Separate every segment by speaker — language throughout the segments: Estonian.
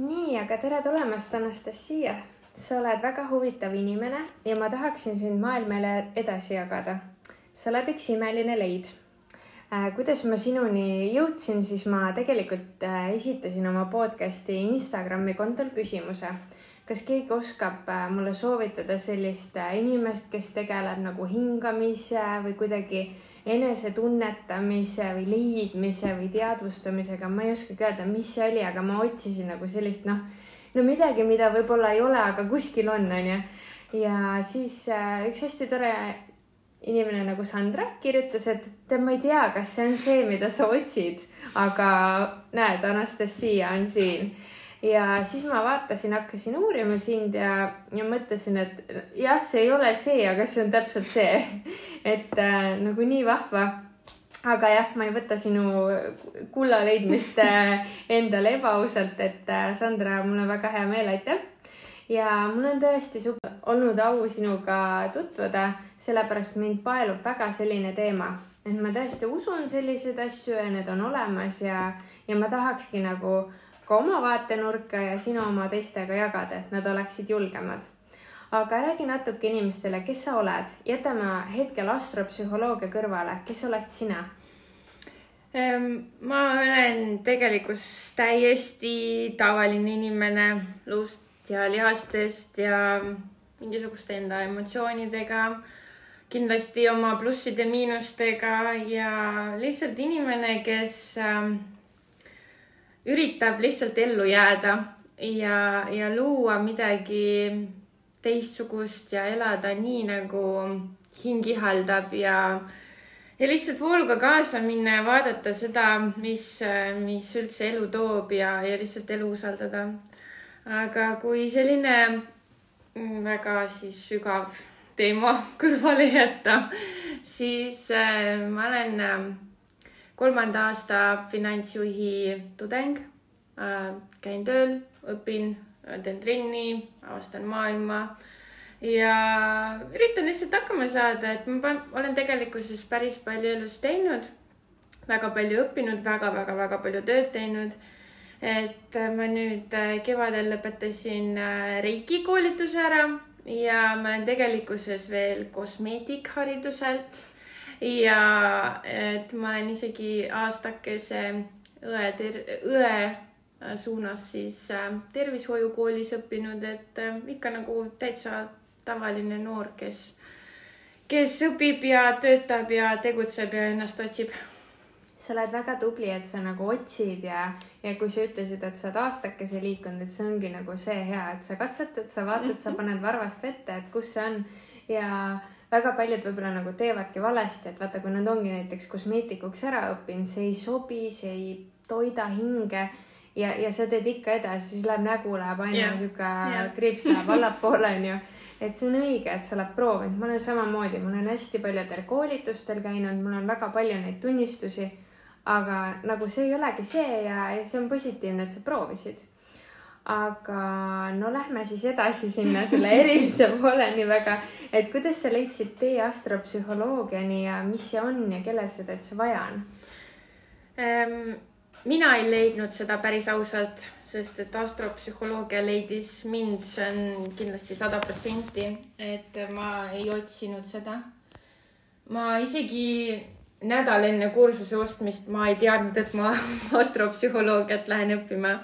Speaker 1: nii, aga tere tulemast, Anastasia. sa oled väga huvitav inimene ja ma tahaksin sind maailmale edasi jagada. sa oled üks imeline leid äh,. kuidas ma sinuni jõudsin, siis ma tegelikult äh, esitasin oma podcast'i Instagrami kontol küsimuse. kas keegi oskab äh, mulle soovitada sellist äh, inimest, kes tegeleb nagu hingamise või kuidagi enesetunnetamise või leidmise või teadvustamisega, ma ei oskagi öelda, mis see oli, aga ma otsisin nagu sellist noh, no midagi, mida võib-olla ei ole, aga kuskil on, onju. ja siis äh, üks hästi tore inimene nagu Sandra kirjutas, et tead, ma ei tea, kas see on see, mida sa otsid, aga näed, Anastasia on siin ja siis ma vaatasin, hakkasin uurima sind ja, ja mõtlesin, et jah, see ei ole see, aga see on täpselt see. et äh, nagu nii vahva. aga jah, ma ei võta sinu kulla leidmist äh, endale ebaausalt, et äh, Sandra, mul on väga hea meel, aitäh. ja mul on tõesti olnud au sinuga tutvuda, sellepärast mind paelub väga selline teema et ma tõesti usun selliseid asju ja need on olemas ja, ja ma tahakski nagu ka oma vaatenurka ja sinu oma teistega jagada, et nad oleksid julgemad. aga räägi natuke inimestele, kes sa oled, jätame hetkel astropsühholoogia kõrvale, kes oled sina?
Speaker 2: Ehm, ma olen tegelikult täiesti tavaline inimene luust ja lihastest ja mingisuguste enda emotsioonidega, kindlasti oma plusside-miinustega ja lihtsalt inimene, kes äh, üritab lihtsalt ellu jääda ja, ja luua midagi teistsugust ja elada nii, nagu hing ihaldab ja, ja lihtsalt vooluga kaasa minna ja vaadata seda, mis, mis üldse elu toob ja, ja lihtsalt elu usaldada. aga kui selline väga siis sügav teema kõrvale jätta, siis äh, ma olen äh, kolmanda aasta finantsjuhi tudeng. Äh, käin tööl, õpin, teen trenni, avastan maailma ja üritan lihtsalt hakkama saada, et ma olen tegelikkuses päris palju elus teinud, väga palju õppinud väga,, väga-väga-väga palju tööd teinud. et ma nüüd äh, kevadel lõpetasin äh, Reiki koolituse ära ja ma olen tegelikkuses veel kosmeetikhariduselt ja et ma olen isegi aastakese õe, õe äh, suunas siis äh, tervishoiukoolis õppinud, et äh, ikka nagu täitsa tavaline noor, kes, kes õpib ja töötab ja tegutseb ja ennast otsib
Speaker 1: sa oled väga tubli, et sa nagu otsid ja, ja kui sa ütlesid, et sa oled aastakese liikunud, et see ongi nagu see hea, et sa katsetad, sa vaatad, sa mhm. paned varvast vette, et kus see on ja väga paljud võib-olla nagu teevadki valesti, et vaata, kui nad ongi näiteks kosmeetikuks ära õppinud, see ei sobi, see ei toida hinge ja, ja sa teed ikka edasi, siis läheb nägu läheb aina yeah. sihuke yeah. kriips läheb allapoole onju. et see on õige, et sa oled proovinud, ma olen samamoodi, ma olen hästi paljudel koolitustel käinud, mul on väga palju neid tunnistusi. aga nagu see ei olegi see ja, ja see on positiivne, et sa proovisid aga no lähme siis edasi sinna selle erilise pooleni väga, et kuidas sa leidsid tee astropsühholoogiani ja mis see on ja kellel seda üldse vaja on
Speaker 2: ähm,? mina ei leidnud seda päris ausalt, sest et astropsühholoogia leidis mind, see on kindlasti sada protsenti, et ma ei otsinud seda. ma isegi nädal enne kursuse ostmist ma ei teadnud, et ma astropsühholoogiat lähen õppima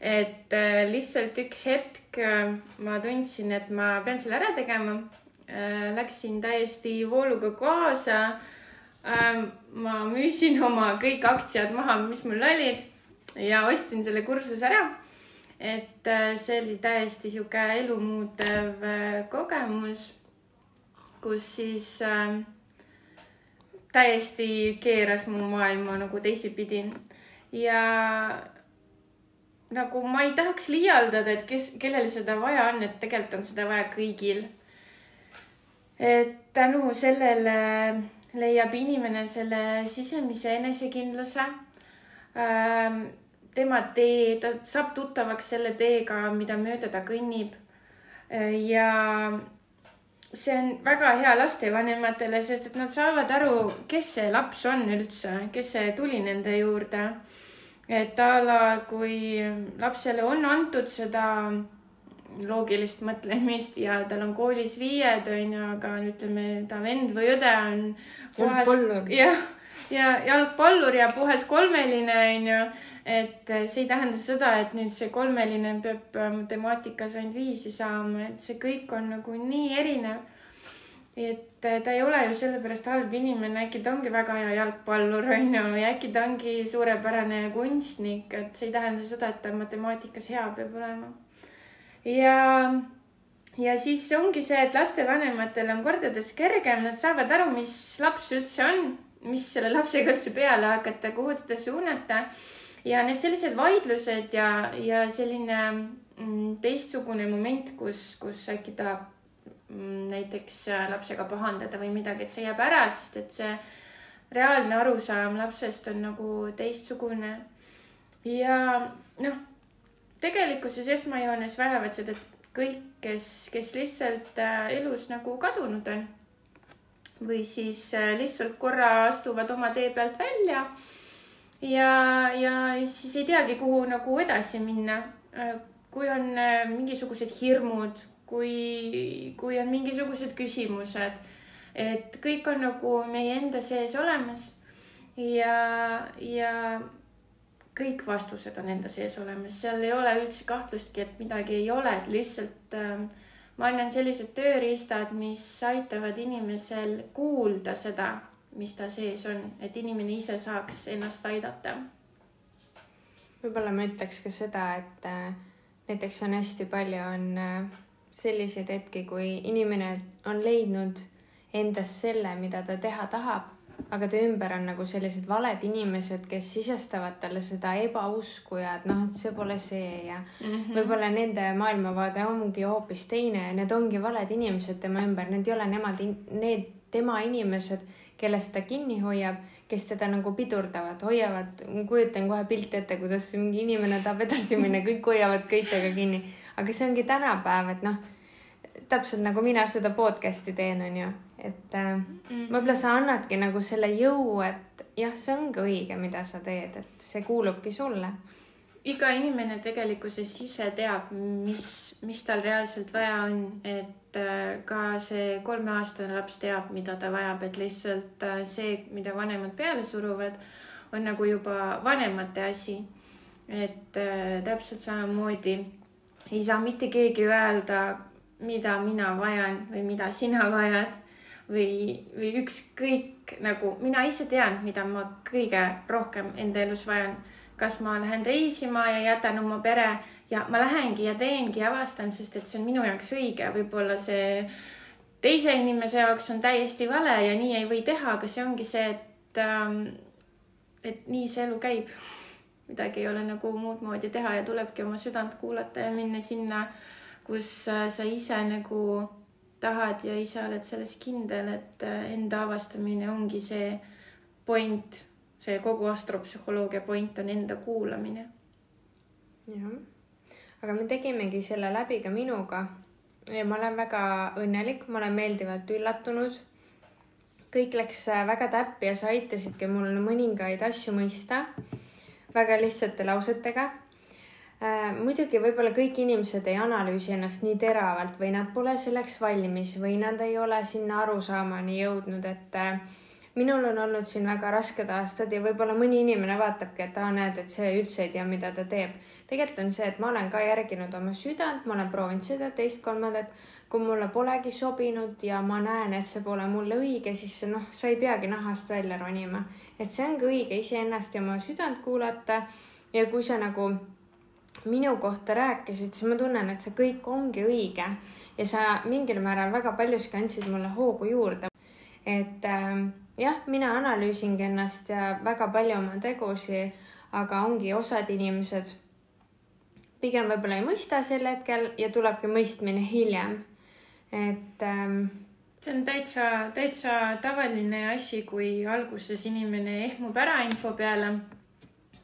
Speaker 2: et äh, lihtsalt üks hetk äh, ma tundsin, et ma pean selle ära tegema. Äh, läksin täiesti vooluga kaasa. Ähm, ma müüsin oma kõik aktsiad maha, mis mul olid ja ostsin selle kursuse ära. et see oli täiesti sihuke elumuutev kogemus, kus siis täiesti keeras mu maailma nagu teisipidi ja nagu ma ei tahaks liialdada, et kes, kellel seda vaja on, et tegelikult on seda vaja kõigil. et tänu sellele leiab inimene selle sisemise enesekindluse ähm,. tema tee, ta saab tuttavaks selle teega, mida mööda ta kõnnib. ja see on väga hea lastevanematele, sest et nad saavad aru, kes see laps on üldse, kes see tuli nende juurde et a la, kui lapsele on antud seda loogilist mõtlemist ja tal on koolis viied, onju, aga ütleme, ta vend või õde on
Speaker 1: puhas,
Speaker 2: jah, ja jalgpallur ja puhas kolmeline, onju. et see ei tähenda seda, et nüüd see kolmeline peab matemaatikas ainult viisi saama, et see kõik on nagu nii erinev et ta ei ole ju sellepärast halb inimene, äkki ta ongi väga hea jalgpallur, onju, ja äkki ta ongi suurepärane kunstnik, et see ei tähenda seda, et ta matemaatikas hea peab olema ja, ja siis ongi see, et lastevanematel on kordades kergem, nad saavad aru, mis laps üldse on, mis selle lapsega üldse peale hakata, kuhu teda suunata. ja need sellised vaidlused ja, ja selline mm, teistsugune moment, kus, kus äkki mm, näiteks äh, lapsega pahandada või midagi, et see jääb ära, sest et see reaalne arusaam lapsest on nagu teistsugune. ja noh tegelikkuses esmajoones vajavad seda kõik, kes, kes lihtsalt äh, elus nagu kadunud on. või siis äh, lihtsalt korra astuvad oma tee pealt välja. ja, ja siis ei teagi, kuhu nagu edasi minna. Kui on mingisugused hirmud, kui, kui on mingisugused küsimused, et kõik on nagu meie enda sees olemas. ja, ja kõik vastused on enda sees olemas, seal ei ole üldse kahtlustki, et midagi ei ole, et lihtsalt äh, ma annan sellised tööriistad, mis aitavad inimesel kuulda seda, mis ta sees on, et inimene ise saaks ennast aidata.
Speaker 1: võib-olla ma ütleks ka seda, et äh, näiteks on hästi palju on äh, selliseid hetki, kui inimene on leidnud endas selle, mida ta teha tahab aga ta ümber on nagu sellised valed inimesed, kes sisestavad talle seda ebausku ja et noh, et see pole see ja mm -hmm. võib-olla nende maailmavaade ongi hoopis teine ja need ongi valed inimesed tema ümber, need ei ole nemad, need tema inimesed, kellest ta kinni hoiab, kes teda nagu pidurdavad, hoiavad, ma kujutan kohe pilti ette, kuidas mingi inimene tahab edasi minna, kõik hoiavad köitega kinni, aga see ongi tänapäev, et noh, täpselt nagu mina seda podcast'i teen, onju et äh, mm. võib-olla sa annadki nagu selle jõu, et jah, see ongi õige, mida sa teed, et see kuulubki sulle.
Speaker 2: iga inimene tegelikkuses ise teab, mis, mis tal reaalselt vaja on, et äh, ka see kolmeaastane laps teab, mida ta vajab, et lihtsalt äh, see, mida vanemad peale suruvad, on nagu juba vanemate asi. et äh, täpselt samamoodi ei saa mitte keegi öelda, mida mina vajan või mida sina vajad või, või ükskõik nagu mina ise tean, mida ma kõige rohkem enda elus vajan. kas ma lähen reisima ja jätan oma pere ja ma lähengi ja teengi ja avastan, sest et see on minu jaoks õige, võib-olla see teise inimese jaoks on täiesti vale ja nii ei või teha, aga see ongi see, et ähm,, et nii see elu käib. Midagi ei ole nagu muud moodi teha ja tulebki oma südant kuulata ja minna sinna, kus äh, sa ise nagu tahad ja ise oled selles kindel, et äh, enda avastamine ongi see point, see kogu astropsühholoogia point on enda kuulamine.
Speaker 1: jah, aga me tegimegi selle läbi ka minuga ja ma olen väga õnnelik, ma olen meeldivalt üllatunud. kõik läks äh, väga täppi ja sa aitasidki mul mõningaid asju mõista väga lihtsate lausetega. Äh, muidugi võib-olla kõik inimesed ei analüüsi ennast nii teravalt või nad pole selleks valmis või nad ei ole sinna arusaamani jõudnud, et äh, minul on olnud siin väga rasked aastad ja võib-olla mõni inimene vaatabki, et aa, näed, et see üldse ei tea, mida ta teeb. tegelikult on see, et ma olen ka järginud oma südant, ma olen proovinud seda, teist, kolmandat. kui mulle polegi sobinud ja ma näen, et see pole mulle õige, siis noh, sa ei peagi nahast välja ronima. et see ongi õige iseennast ja oma südant kuulata. ja kui sa nagu minu kohta rääkisid, siis ma tunnen, et see kõik ongi õige ja sa mingil määral väga paljuski andsid mulle hoogu juurde. Et äh, jah, mina analüüsingi ennast ja väga palju oma tegusid, aga ongi osad inimesed pigem võib-olla ei mõista sel hetkel ja tulebki mõistmine hiljem. et ähm,
Speaker 2: see on täitsa, täitsa tavaline asi, kui alguses inimene ehmub ära info peale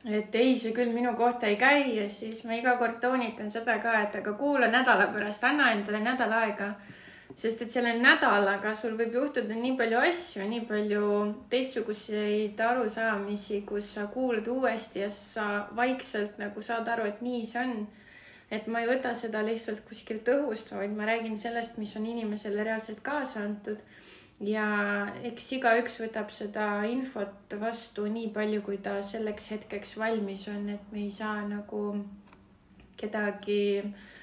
Speaker 2: et ei, see küll minu kohta ei käi ja siis ma iga kord toonitan seda ka, et aga kuula nädala pärast, anna endale nädal aega. Sest et selle nädalaga sul võib juhtuda nii palju asju, nii palju teistsuguseid arusaamisi, kus sa kuulad uuesti ja sa vaikselt nagu saad aru, et nii see on. et ma ei võta seda lihtsalt kuskilt õhust, vaid ma räägin sellest, mis on inimesele reaalselt kaasa antud. ja eks igaüks võtab seda infot vastu nii palju, kui ta selleks hetkeks valmis on, et me ei saa nagu kedagi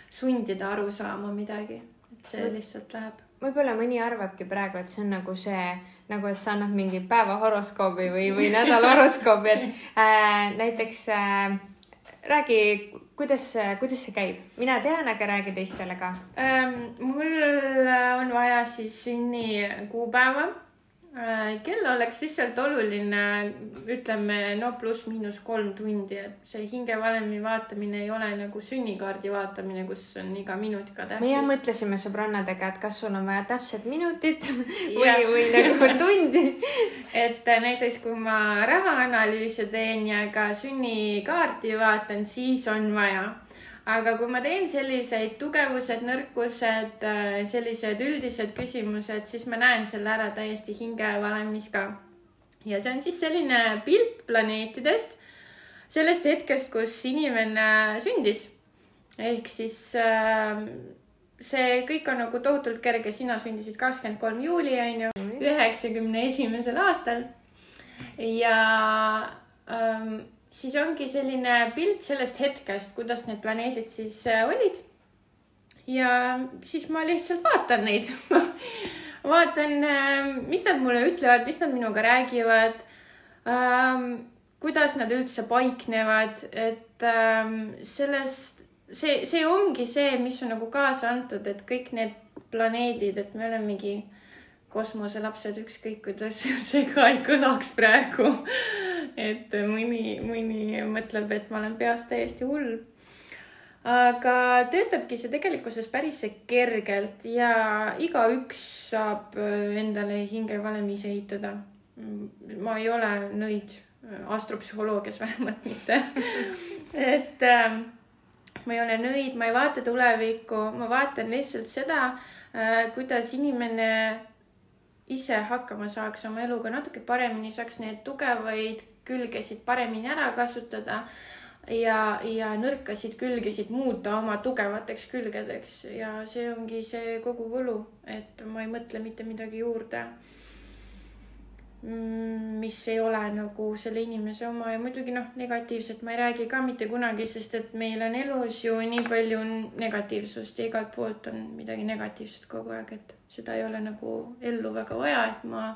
Speaker 2: sundida aru saama midagi et see lihtsalt läheb.
Speaker 1: võib-olla mõni arvabki praegu, et see on nagu see, nagu et sa annad mingi päevahoroskoobi või, või nädalahoroskoobi, et äh, näiteks äh, räägi, kuidas, kuidas see käib? mina tean, aga räägi teistele ka
Speaker 2: ähm,. mul on vaja siis sünnikuupäeva kell oleks lihtsalt oluline, ütleme no pluss-miinus kolm tundi, et see hingevalemi vaatamine ei ole nagu sünnikaardi vaatamine, kus on iga minut ka tähtis.
Speaker 1: meie mõtlesime sõbrannadega, et kas sul on vaja täpset minutit või, või nagu tundi.
Speaker 2: Et näiteks kui ma rahaanalüüse teen ja ka sünnikaarti vaatan, siis on vaja aga kui ma teen selliseid tugevused, nõrkused, äh, sellised üldised küsimused, siis ma näen selle ära täiesti hingevalemis ka. ja see on siis selline pilt planeetidest sellest hetkest, kus inimene sündis. ehk siis äh, see kõik on nagu tohutult kerge, sina sündisid kakskümmend kolm juuli, onju, üheksakümne esimesel aastal. ja ähm, siis ongi selline pilt sellest hetkest, kuidas need planeedid siis äh, olid. ja siis ma lihtsalt vaatan neid vaatan, äh, mis nad mulle ütlevad, mis nad minuga räägivad ähm,. kuidas nad üldse paiknevad, et ähm, sellest, see, see ongi see, mis on nagu kaasa antud, et kõik need planeedid, et me olemegi kosmoselapsed, ükskõik kuidas see ka ei kõlaks praegu et mõni, mõni mõtleb, et ma olen peast täiesti hull. aga töötabki see tegelikkuses päris kergelt ja igaüks saab endale hingevalemi ise ehitada. ma ei ole nõid, astropsühholoogias vähemalt mitte et äh, ma ei ole nõid, ma ei vaata tulevikku, ma vaatan lihtsalt seda äh,, kuidas inimene ise hakkama saaks oma eluga natuke paremini, saaks neid tugevaid külgesid paremini ära kasutada ja, ja nõrkasid külgesid muuta oma tugevateks külgedeks. Ja see ongi see kogu võlu, et ma ei mõtle mitte midagi juurde mm, mis ei ole nagu selle inimese oma. Ja muidugi noh, negatiivset ma ei räägi ka mitte kunagi, sest et meil on elus ju nii palju negatiivsust ja igalt poolt on midagi negatiivset kogu aeg, et seda ei ole nagu ellu väga vaja, et ma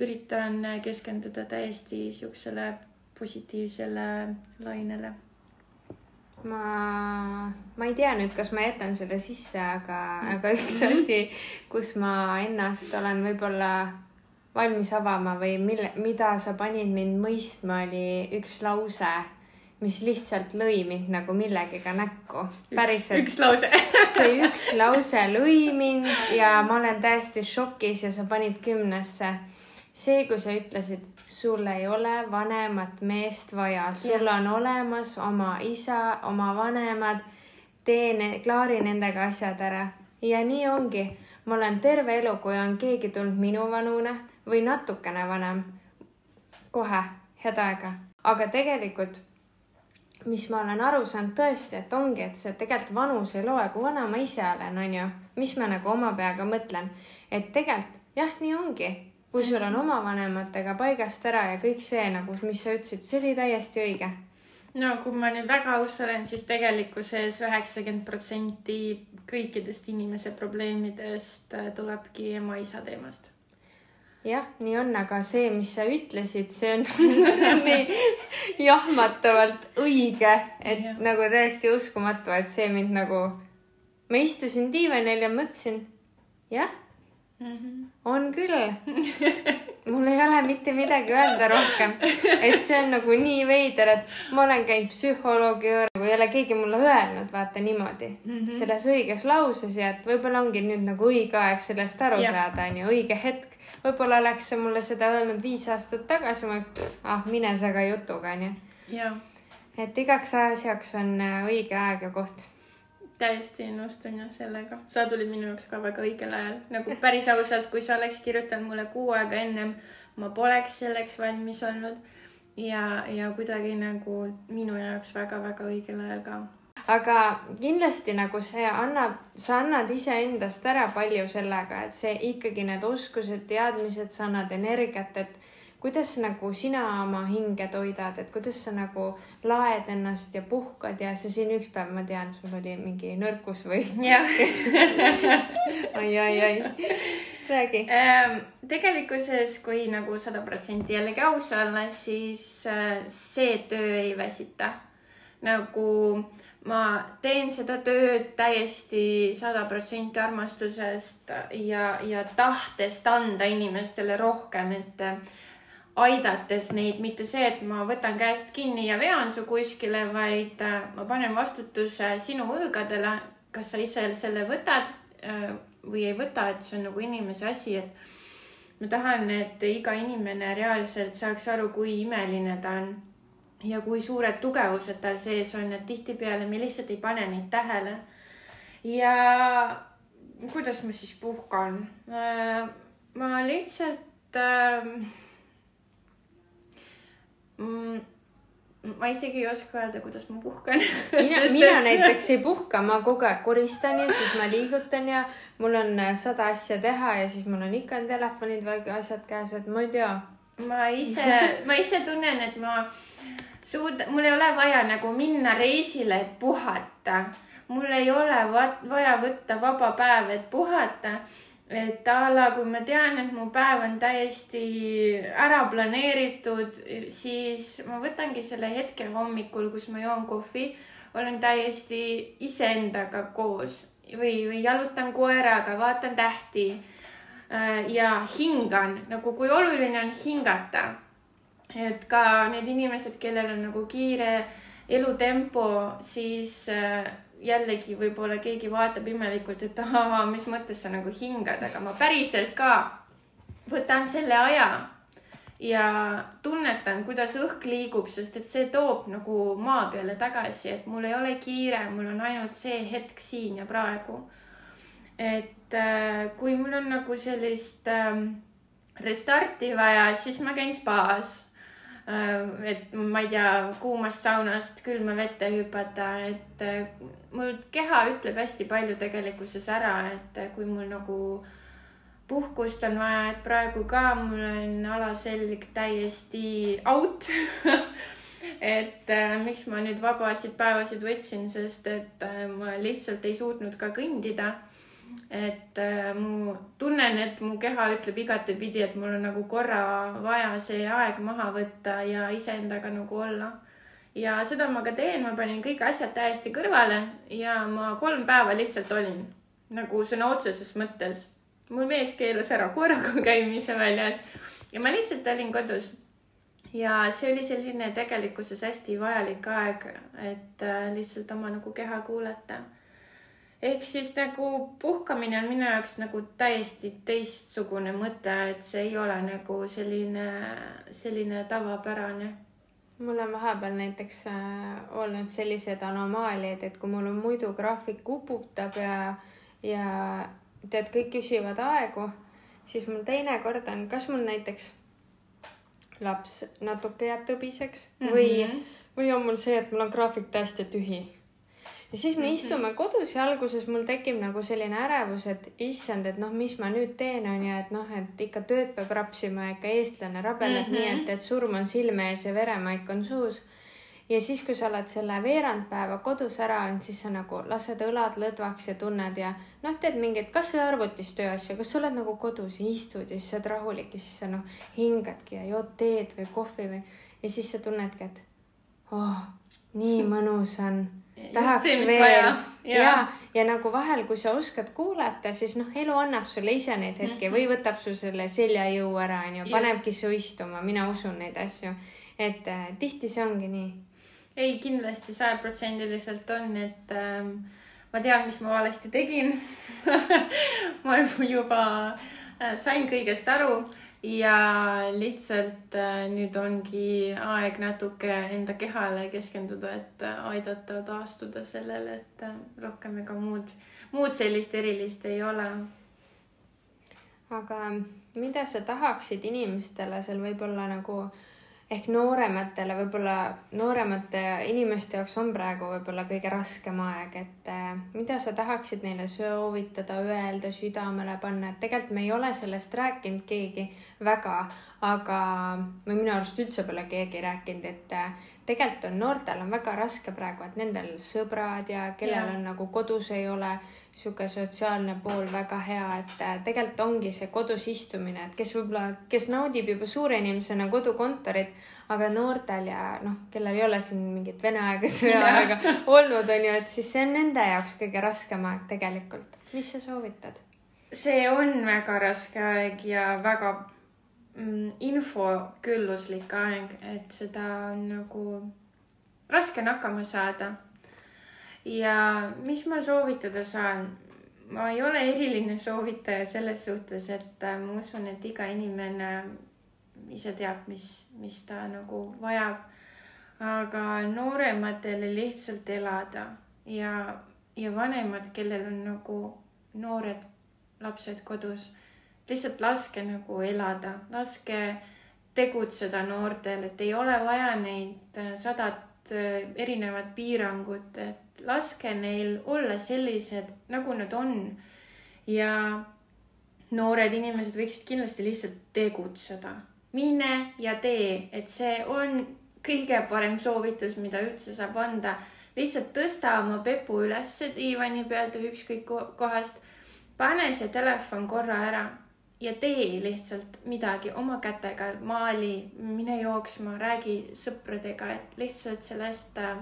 Speaker 2: üritan keskenduda täiesti siuksele positiivsele lainele.
Speaker 1: ma, ma ei tea nüüd, kas ma jätan selle sisse, aga, aga üks asi, kus ma ennast olen võib-olla valmis avama või mille, mida sa panid mind mõistma, oli üks lause, mis lihtsalt lõi mind nagu millegiga näkku.
Speaker 2: päriselt. üks lause
Speaker 1: see üks lause lõi mind ja ma olen täiesti šokis ja sa panid kümnesse see, kui sa ütlesid, sul ei ole vanemat meest vaja, sul on olemas oma isa, oma vanemad, tee, klaari nendega asjad ära. ja nii ongi. ma olen terve elu, kui on keegi tulnud minu vanune või natukene vanem, kohe, head aega. aga tegelikult, mis ma olen aru saanud tõesti, et ongi, et see tegelikult vanus ei loe, kui vana ma ise olen, onju, mis ma nagu oma peaga mõtlen, et tegelikult jah, nii ongi. Kui sul on oma vanematega paigast ära ja kõik see nagu, mis sa ütlesid, see oli täiesti õige.
Speaker 2: no kui ma nüüd väga aus olen, siis tegelikkuses üheksakümmend protsenti kõikidest inimese probleemidest äh, tulebki ema-isa teemast
Speaker 1: jah, nii on, aga see, mis sa ütlesid, see on, see on nii jahmatavalt õige, et ja. nagu täiesti uskumatu, et see mind nagu, ma istusin diivanil ja mõtlesin, jah Mm -hmm. on küll. mul ei ole mitte midagi öelda rohkem. et see on nagu nii veider, et ma olen käinud psühholoogi juurde, nagu ei ole keegi mulle öelnud, vaata niimoodi mm -hmm. selles õiges lauses ja et võib-olla ongi nüüd nagu õige aeg sellest aru ja. saada, onju, õige hetk. Võib-olla oleks sa mulle seda öelnud viis aastat tagasi, ma, ah, mine sa ka jutuga, onju. et igaks asjaks on äh, õige aeg ja koht
Speaker 2: täiesti nõustun jah sellega. sa tulid minu jaoks ka väga õigel ajal, nagu päris ausalt, kui sa oleks kirjutanud mulle kuu aega ennem, ma poleks selleks valmis olnud. ja, ja kuidagi nagu minu jaoks väga-väga õigel ajal ka
Speaker 1: aga kindlasti nagu see annab, sa annad iseendast ära palju sellega, et see ikkagi need oskused, teadmised, sa annad energiat, et kuidas nagu sina oma hinge toidad, et kuidas sa nagu laed ennast ja puhkad ja sa siin üks päev, ma tean, sul oli mingi nõrkus või? ai, ai, ai, räägi
Speaker 2: ähm,. tegelikkuses, kui nagu sada protsenti jällegi aus olla, siis äh, see töö ei väsita. nagu ma teen seda tööd täiesti sada protsenti armastusest ja, ja tahtest anda inimestele rohkem, et aidates neid, mitte see, et ma võtan käest kinni ja vean su kuskile, vaid äh, ma panen vastutuse sinu õlgadele, kas sa ise selle võtad äh, või ei võta, et see on nagu inimese asi, et ma tahan, et iga inimene reaalselt saaks aru, kui imeline ta on ja kui suured tugevused tal sees on, et tihtipeale me lihtsalt ei pane neid tähele. ja kuidas ma siis puhkan? Äh, ma lihtsalt äh, ma isegi ei oska öelda, kuidas ma puhkan.
Speaker 1: mina, mina näiteks ei puhka, ma kogu aeg koristan ja siis ma liigutan ja mul on äh, sada asja teha ja siis mul on ikka telefonid või asjad käes, et ma ei tea.
Speaker 2: ma ise, ma ise tunnen, et ma suud-, mul ei ole vaja nagu minna reisile, et puhata. mul ei ole vaja võtta vaba päev, et puhata et a la, kui ma tean, et mu päev on täiesti ära planeeritud, siis ma võtangi selle hetke hommikul, kus ma joon kohvi, olen täiesti iseendaga koos või, või jalutan koeraga, vaatan tähti äh, ja hingan nagu, kui oluline on hingata. Et ka need inimesed, kellel on nagu kiire elutempo, siis äh, jällegi võib-olla keegi vaatab imelikult, et ahaa, mis mõttes sa nagu hingad, aga ma päriselt ka võtan selle aja ja tunnetan, kuidas õhk liigub, sest et see toob nagu maa peale tagasi, et mul ei ole kiire, mul on ainult see hetk siin ja praegu. et äh, kui mul on nagu sellist äh, restarti vaja, siis ma käin spaas et ma ei tea, kuumast saunast külma vette hüpata, et äh, mul keha ütleb hästi palju tegelikkuses ära, et äh, kui mul nagu puhkust on vaja, et praegu ka mul on alaselg täiesti out et äh, miks ma nüüd vabasid päevasid võtsin, sest et äh, ma lihtsalt ei suutnud ka kõndida et äh, mu tunnen, et mu keha ütleb igatepidi, et mul on nagu korra vaja see aeg maha võtta ja iseendaga nagu olla. ja seda ma ka teen, ma panin kõik asjad täiesti kõrvale ja ma kolm päeva lihtsalt olin nagu sõna otseses mõttes. mul mees keelas ära koeraga käimise väljas ja ma lihtsalt olin kodus. ja see oli selline tegelikkuses hästi vajalik aeg, et äh, lihtsalt oma nagu keha kuulata ehk siis nagu puhkamine on minu jaoks nagu täiesti teistsugune mõte, et see ei ole nagu selline, selline tavapärane.
Speaker 1: mul on vahepeal näiteks äh, olnud sellised anomaaliad, et kui mul on muidu graafik uputab ja, ja tead, kõik küsivad aegu, siis mul teinekord on, kas mul näiteks laps natuke jääb tõbiseks mm -hmm. või, või on mul see, et mul on graafik täiesti tühi ja siis me istume kodus ja alguses mul tekib nagu selline ärevus, et issand, et noh, mis ma nüüd teen, on ju, et noh, et ikka tööd peab rapsima ikka eestlane rabeleb mm -hmm. nii, et, et surm on silme ees ja veremaik on suus. ja siis, kui sa oled selle veerand päeva kodus ära olnud, siis sa nagu lased õlad lõdvaks ja tunned ja noh, teed mingeid kasvõi arvutis tööasju, kas sa oled nagu kodus ja istud ja siis sa oled rahulik ja siis sa noh, hingadki ja jood teed või kohvi või ja siis sa tunnedki, et oh, nii mõnus on tahaks see, veel. ja, ja, ja nagu vahel, kui sa oskad kuulata, siis noh, elu annab sulle ise neid hetki mm -hmm. või võtab su selle seljajõu ära, onju, panebki su istuma, mina usun neid asju. et äh, tihti see ongi nii.
Speaker 2: ei, kindlasti sajaprotsendiliselt on, et ähm, ma tean, mis ma valesti tegin. Ma juba äh, sain kõigest aru ja lihtsalt äh, nüüd ongi aeg natuke enda kehale keskenduda, et äh, aidata taastuda sellele, et äh, rohkem ega muud, muud sellist erilist ei ole.
Speaker 1: aga mida sa tahaksid inimestele seal võib-olla nagu äh, ehk noorematele, võib-olla nooremate inimeste jaoks on praegu võib-olla kõige raskem aeg, et äh, mida sa tahaksid neile soovitada, öelda, südamele panna, et tegelikult me ei ole sellest rääkinud keegi väga, aga või minu arust üldse pole keegi rääkinud, et äh, tegelikult on noortel on väga raske praegu, et nendel sõbrad ja kellel ja. on nagu kodus ei ole sihuke sotsiaalne pool väga hea, et äh, tegelikult ongi see kodus istumine, et kes võib-olla, kes naudib juba suure inimesena kodukontorit, aga noortel ja noh, kellel ei ole siin mingit vene aega, sõjaaega olnud, on ju, et siis see on nende jaoks kõige raskem aeg tegelikult. mis sa soovitad?
Speaker 2: see on väga raske aeg ja väga mm, infokülluslik aeg, et seda on nagu raske on hakkama saada ja mis ma soovitada saan? ma ei ole eriline soovitaja selles suhtes, et äh, ma usun, et iga inimene ise teab, mis, mis ta nagu vajab. aga noorematele lihtsalt elada ja, ja vanemad, kellel on nagu noored lapsed kodus, lihtsalt laske nagu elada, laske tegutseda noortel, et ei ole vaja neid äh, sadat äh, erinevat piirangut, et laske neil olla sellised, nagu nad on. ja noored inimesed võiksid kindlasti lihtsalt tegutseda. mine ja tee, et see on kõige parem soovitus, mida üldse saab anda. lihtsalt tõsta oma pepu ülesse diivani pealt või ükskõik kohast. pane see telefon korra ära ja tee lihtsalt midagi oma kätega, maali, mine jooksma, räägi sõpradega, et lihtsalt sellest äh,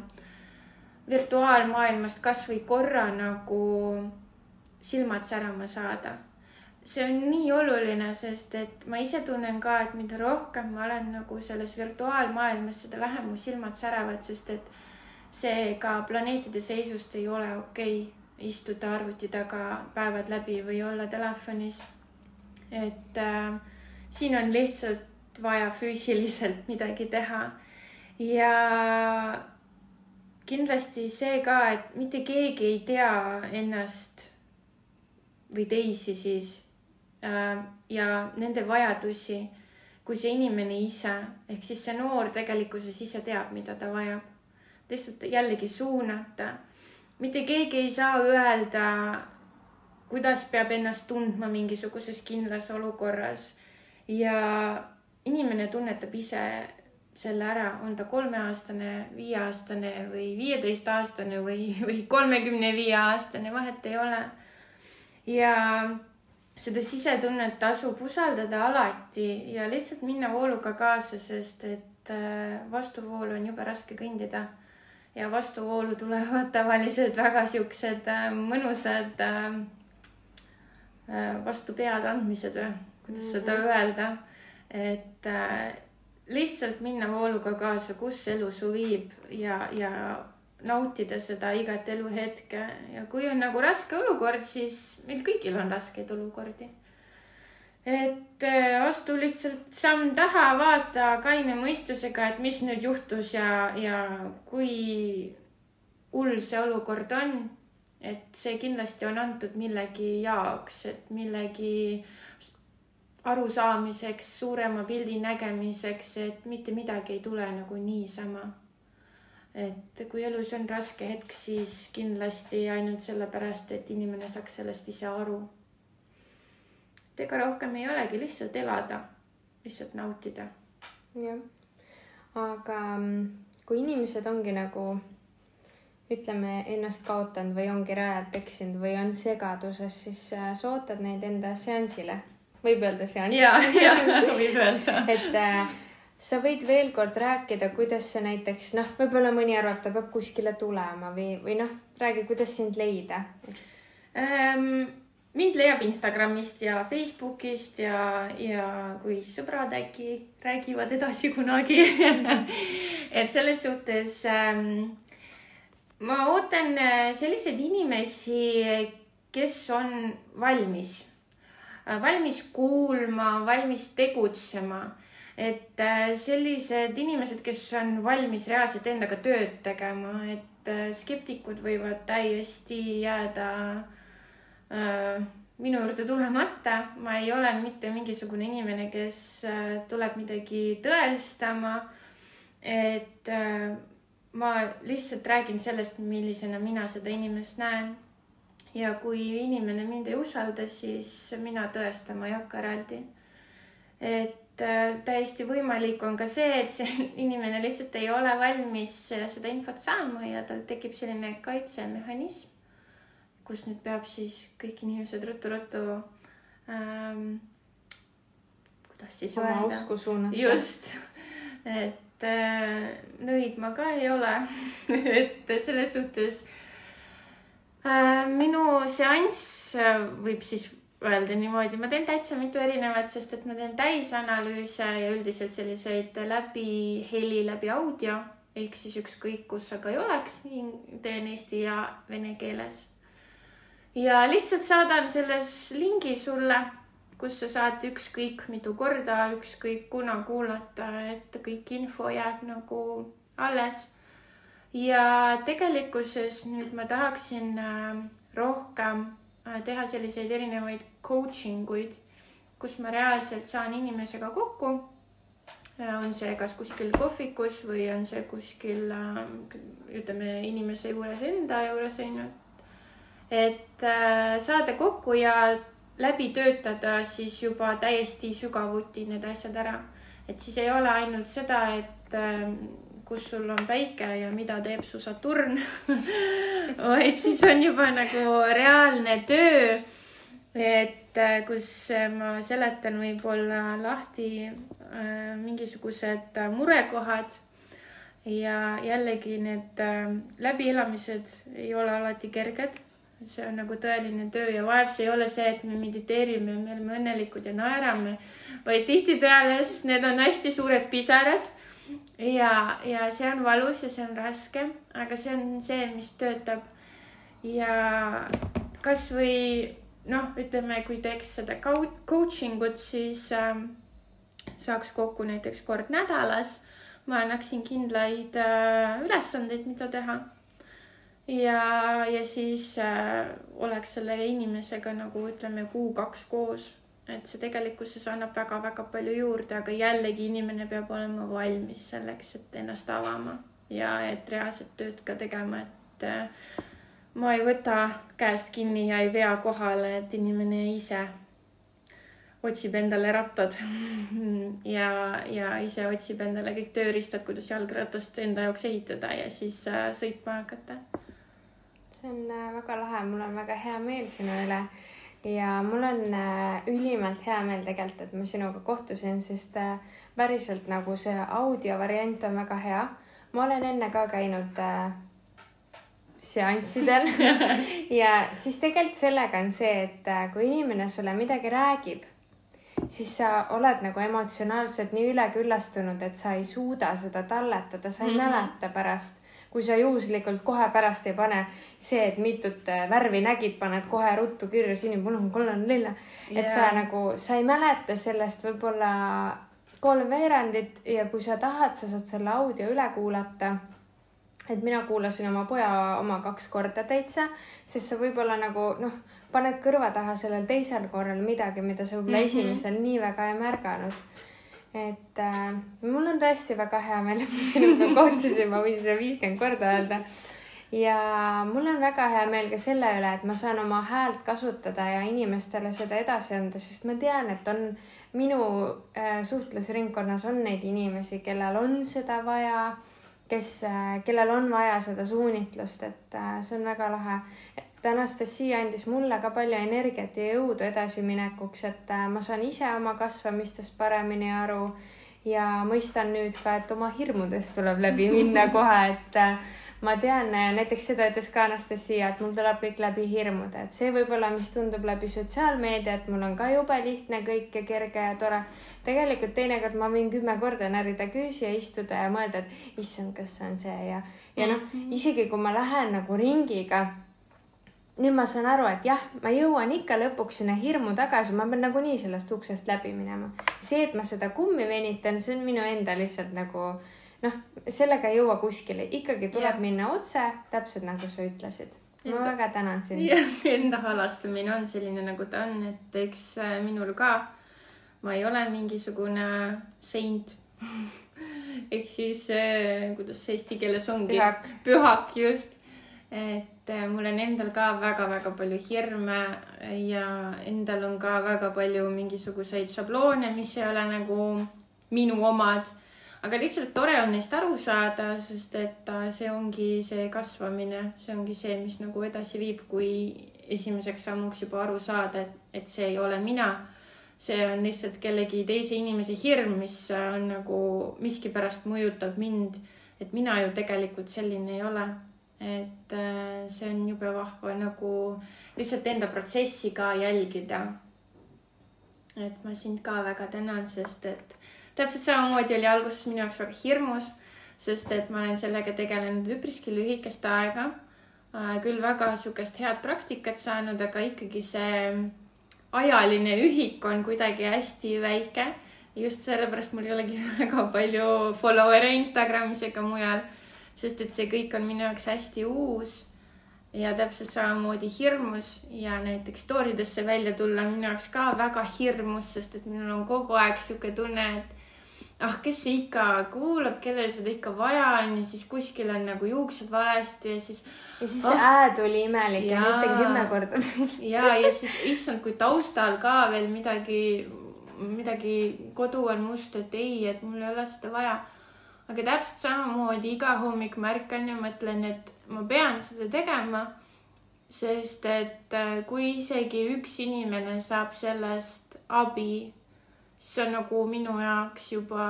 Speaker 2: virtuaalmaailmast kasvõi korra nagu silmad särama saada. see on nii oluline, sest et ma ise tunnen ka, et mida rohkem ma olen nagu selles virtuaalmaailmas, seda vähem mu silmad säravad, sest et see ka planeetide seisust ei ole okei okay, istuda arvuti taga päevad läbi või olla telefonis. Et äh, siin on lihtsalt vaja füüsiliselt midagi teha ja kindlasti see ka, et mitte keegi ei tea ennast või teisi siis äh, ja nende vajadusi kui see inimene ise, ehk siis see noor tegelikkuses ise teab, mida ta vajab. lihtsalt jällegi suunata. mitte keegi ei saa öelda, kuidas peab ennast tundma mingisuguses kindlas olukorras ja inimene tunnetab ise selle ära, on ta kolmeaastane, viieaastane või viieteistaastane või, või kolmekümne viie aastane, vahet ei ole. ja seda sisetunnet tasub usaldada alati ja lihtsalt minna vooluga kaasa, sest et äh, vastuvoolu on jube raske kõndida. ja vastuvoolu tulevad tavaliselt väga siuksed äh, mõnusad äh, vastu pead andmised või, kuidas mm -hmm. seda mhm. öelda. et lihtsalt minna vooluga kaasa, kus elu su viib ja, ja nautida seda igat eluhetke ja kui on nagu raske olukord, siis meil kõigil on raskeid olukordi. et äh, astu lihtsalt samm taha, vaata kaine mõistusega, et mis nüüd juhtus ja, ja kui hull see olukord on. Et see kindlasti on antud millegi jaoks, et millegi arusaamiseks, suurema pildi nägemiseks, et mitte midagi ei tule nagu niisama. et kui elus on raske hetk, siis kindlasti ainult sellepärast, et inimene saaks sellest ise aru. et ega rohkem ei olegi, lihtsalt elada, lihtsalt nautida.
Speaker 1: jah, aga mm, kui inimesed ongi nagu ütleme, ennast kaotanud või ongi rajalt eksinud või on segaduses, siis äh, sa ootad neid enda seansile võib öelda seanss.
Speaker 2: ja, ja võib öelda
Speaker 1: et äh, sa võid veel kord rääkida, kuidas see näiteks noh, võib-olla mõni arvab, ta peab kuskile tulema või, või noh, räägi, kuidas sind leida
Speaker 2: ähm,. mind leiab Instagramist ja Facebookist ja, ja kui sõbrad äkki räägivad edasi kunagi et selles suhtes ähm, ma ootan äh, selliseid inimesi, kes on valmis äh, valmis kuulma, valmis tegutsema. et äh, sellised inimesed, kes on valmis reaalselt endaga tööd tegema, et äh, skeptikud võivad täiesti jääda äh, minu juurde tulemata, ma ei ole mitte mingisugune inimene, kes tuleb midagi tõestama. et ma lihtsalt räägin sellest, millisena mina seda inimest näen ja kui inimene mind ei usalda, siis mina tõestama ei hakka eraldi. et äh, täiesti võimalik on ka see, et see inimene lihtsalt ei ole valmis seda infot saama ja tal tekib selline kaitsemehhanism, kus nüüd peab siis kõik inimesed ruttu-ruttu ähm,, kuidas siis
Speaker 1: oma öelda? usku suunata.
Speaker 2: just, et äh, nõid ma ka ei ole. Et selles suhtes Äh, minu seanss võib siis öelda niimoodi, ma teen täitsa mitu erinevat, sest et ma teen täisanalüüse ja üldiselt selliseid läbi heli, läbi audio. Ehk siis ükskõik, kus sa ka ei oleks, teen eesti ja vene keeles. ja lihtsalt saadan selles lingi sulle, kus sa saad ükskõik mitu korda, ükskõik kuna kuulata, et kõik info jääb nagu alles ja tegelikkuses nüüd ma tahaksin äh, rohkem äh, teha selliseid erinevaid coaching uid, kus ma reaalselt saan inimesega kokku. Äh, on see kas kuskil kohvikus või on see kuskil ütleme inimese juures enda juures onju. et saada kokku ja läbi töötada siis juba täiesti sügavuti need asjad ära. et siis ei ole ainult seda, et kus sul on päike ja mida teeb su Saturn vaid siis on juba nagu reaalne töö. et äh, kus ma seletan võib-olla lahti äh, mingisugused murekohad ja jällegi need äh, läbielamised ei ole alati kerged. See on nagu tõeline töö ja vaev, see ei ole see, et me mediteerime, me oleme õnnelikud ja naerame, vaid tihtipeale need on hästi suured pisarad ja, ja see on valus ja see on raske, aga see on see, mis töötab. ja kasvõi noh, ütleme, kui teeks seda coaching ut, siis äh, saaks kokku näiteks kord nädalas. ma annaksin kindlaid äh, ülesandeid, mida teha. Ja, ja siis äh, oleks selle inimesega nagu ütleme kuu-kaks koos et see tegelikkuses annab väga-väga palju juurde, aga jällegi inimene peab olema valmis selleks, et ennast avama ja et reaalset tööd ka tegema, et äh, ma ei võta käest kinni ja ei vea kohale, et inimene ise otsib endale rattad ja, ja ise otsib endale kõik tööriistad, kuidas jalgratast enda jaoks ehitada ja siis äh, sõitma hakata.
Speaker 1: See on väga lahe, mul on väga hea meel sinu üle ja mul on äh, ülimalt hea meel tegelikult, et ma sinuga kohtusin, sest äh, päriselt nagu see audio variant on väga hea. ma olen enne ka käinud äh, seanssidel ja siis tegelikult sellega on see, et kui inimene sulle midagi räägib, siis sa oled nagu emotsionaalselt nii üleküllastunud, et sa ei suuda seda talletada, sa ei mm -hmm. mäleta pärast kui sa juhuslikult kohe pärast ei pane see, et mitut äh, värvi nägid, paned kohe ruttu kirja sinimune, kollane, lilla. et yeah. sa nagu, sa ei mäleta sellest võib-olla kolm veerandit ja kui sa tahad, sa saad selle audio üle kuulata et mina kuulasin oma poja oma kaks korda täitsa, sest sa võib-olla nagu noh, paned kõrva taha sellel teisel korral midagi, mida sa võib-olla mm -hmm. esimesel nii väga ei märganud et äh, mul on tõesti väga hea meel, et ma sinuga kohtusin, ma võin seda viiskümmend korda öelda. ja mul on väga hea meel ka selle üle, et ma saan oma häält kasutada ja inimestele seda edasi anda, sest ma tean, et on minu äh, suhtlusringkonnas on neid inimesi, kellel on seda vaja, kes äh,, kellel on vaja seda suunitlust, et äh, see on väga lahe et Anastasia andis mulle ka palju energiat ja jõudu edasiminekuks, et äh, ma saan ise oma kasvamistest paremini aru ja mõistan nüüd ka, et oma hirmudest tuleb läbi minna kohe, et äh, ma tean, äh, näiteks seda ütles ka Anastasia, et mul tuleb kõik läbi hirmude, et see võib-olla, mis tundub läbi sotsiaalmeedia, et mul on ka jube lihtne kõik ja kerge ja tore. tegelikult teinekord ma võin kümme korda närida küüsi ja istuda ja mõelda, et issand, kas see on see ja, ja noh, mhm. isegi kui ma lähen nagu ringiga nüüd ma saan aru, et jah, ma jõuan ikka lõpuks sinna hirmu tagasi, ma pean nagunii sellest uksest läbi minema. see, et ma seda kummi venitan, see on minu enda lihtsalt nagu noh, sellega ei jõua kuskile, ikkagi tuleb ja. minna otse, täpselt nagu sa ütlesid. ma enda, väga tänan sind.
Speaker 2: Enda halastamine on selline, nagu ta on, et eks äh, minul ka, ma ei ole mingisugune seint ehk siis äh, kuidas see eesti keeles ongi?
Speaker 1: pühak.
Speaker 2: pühak, just et äh, mul on endal ka väga-väga palju hirme ja endal on ka väga palju mingisuguseid šabloone, mis ei ole nagu minu omad. aga lihtsalt tore on neist aru saada, sest et äh, see ongi see kasvamine, see ongi see, mis nagu edasi viib, kui esimeseks sammuks juba aru saada, et, et see ei ole mina. see on lihtsalt kellegi teise inimese hirm, mis äh, on nagu miskipärast mõjutab mind, et mina ju tegelikult selline ei ole et äh, see on jube vahva nagu lihtsalt enda protsessi ka jälgida. et ma sind ka väga tänan, sest et täpselt samamoodi oli alguses minu jaoks väga hirmus, sest et ma olen sellega tegelenud üpriski lühikest aega. Äh, küll väga sihukest head praktikat saanud, aga ikkagi see ajaline ühik on kuidagi hästi väike. just sellepärast mul ei olegi väga palju follower'e Instagramis ega mujal sest et see kõik on minu jaoks hästi uus ja täpselt samamoodi hirmus ja näiteks story desse välja tulla on minu jaoks ka väga hirmus, sest et minul on kogu aeg sihuke tunne, et ah, kes see ikka kuulab, kellel seda ikka vaja on ja siis kuskil on nagu juuksed valesti ja siis.
Speaker 1: ja siis oh, hää tuli imelik ja, ja ütlen kümme korda
Speaker 2: ja, ja siis issand, kui taustal ka veel midagi, midagi, kodu on must, et ei, et mul ei ole seda vaja aga täpselt samamoodi iga hommik ma ärkan ja mõtlen, et ma pean seda tegema. sest et äh, kui isegi üks inimene saab sellest abi, siis see on nagu minu jaoks juba,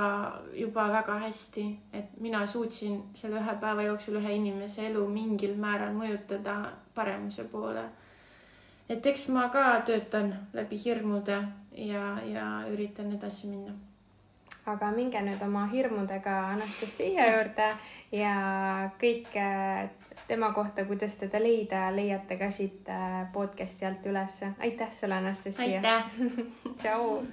Speaker 2: juba väga hästi, et mina suutsin selle ühe päeva jooksul ühe inimese elu mingil määral mõjutada paremuse poole. et eks ma ka töötan läbi hirmude ja, ja üritan edasi minna
Speaker 1: aga minge nüüd oma hirmudega Anastasia juurde ja kõike tema kohta, kuidas teda leida, leiate ka siit äh, podcast'i alt ülesse. aitäh sulle, Anastasia.
Speaker 2: aitäh
Speaker 1: tšau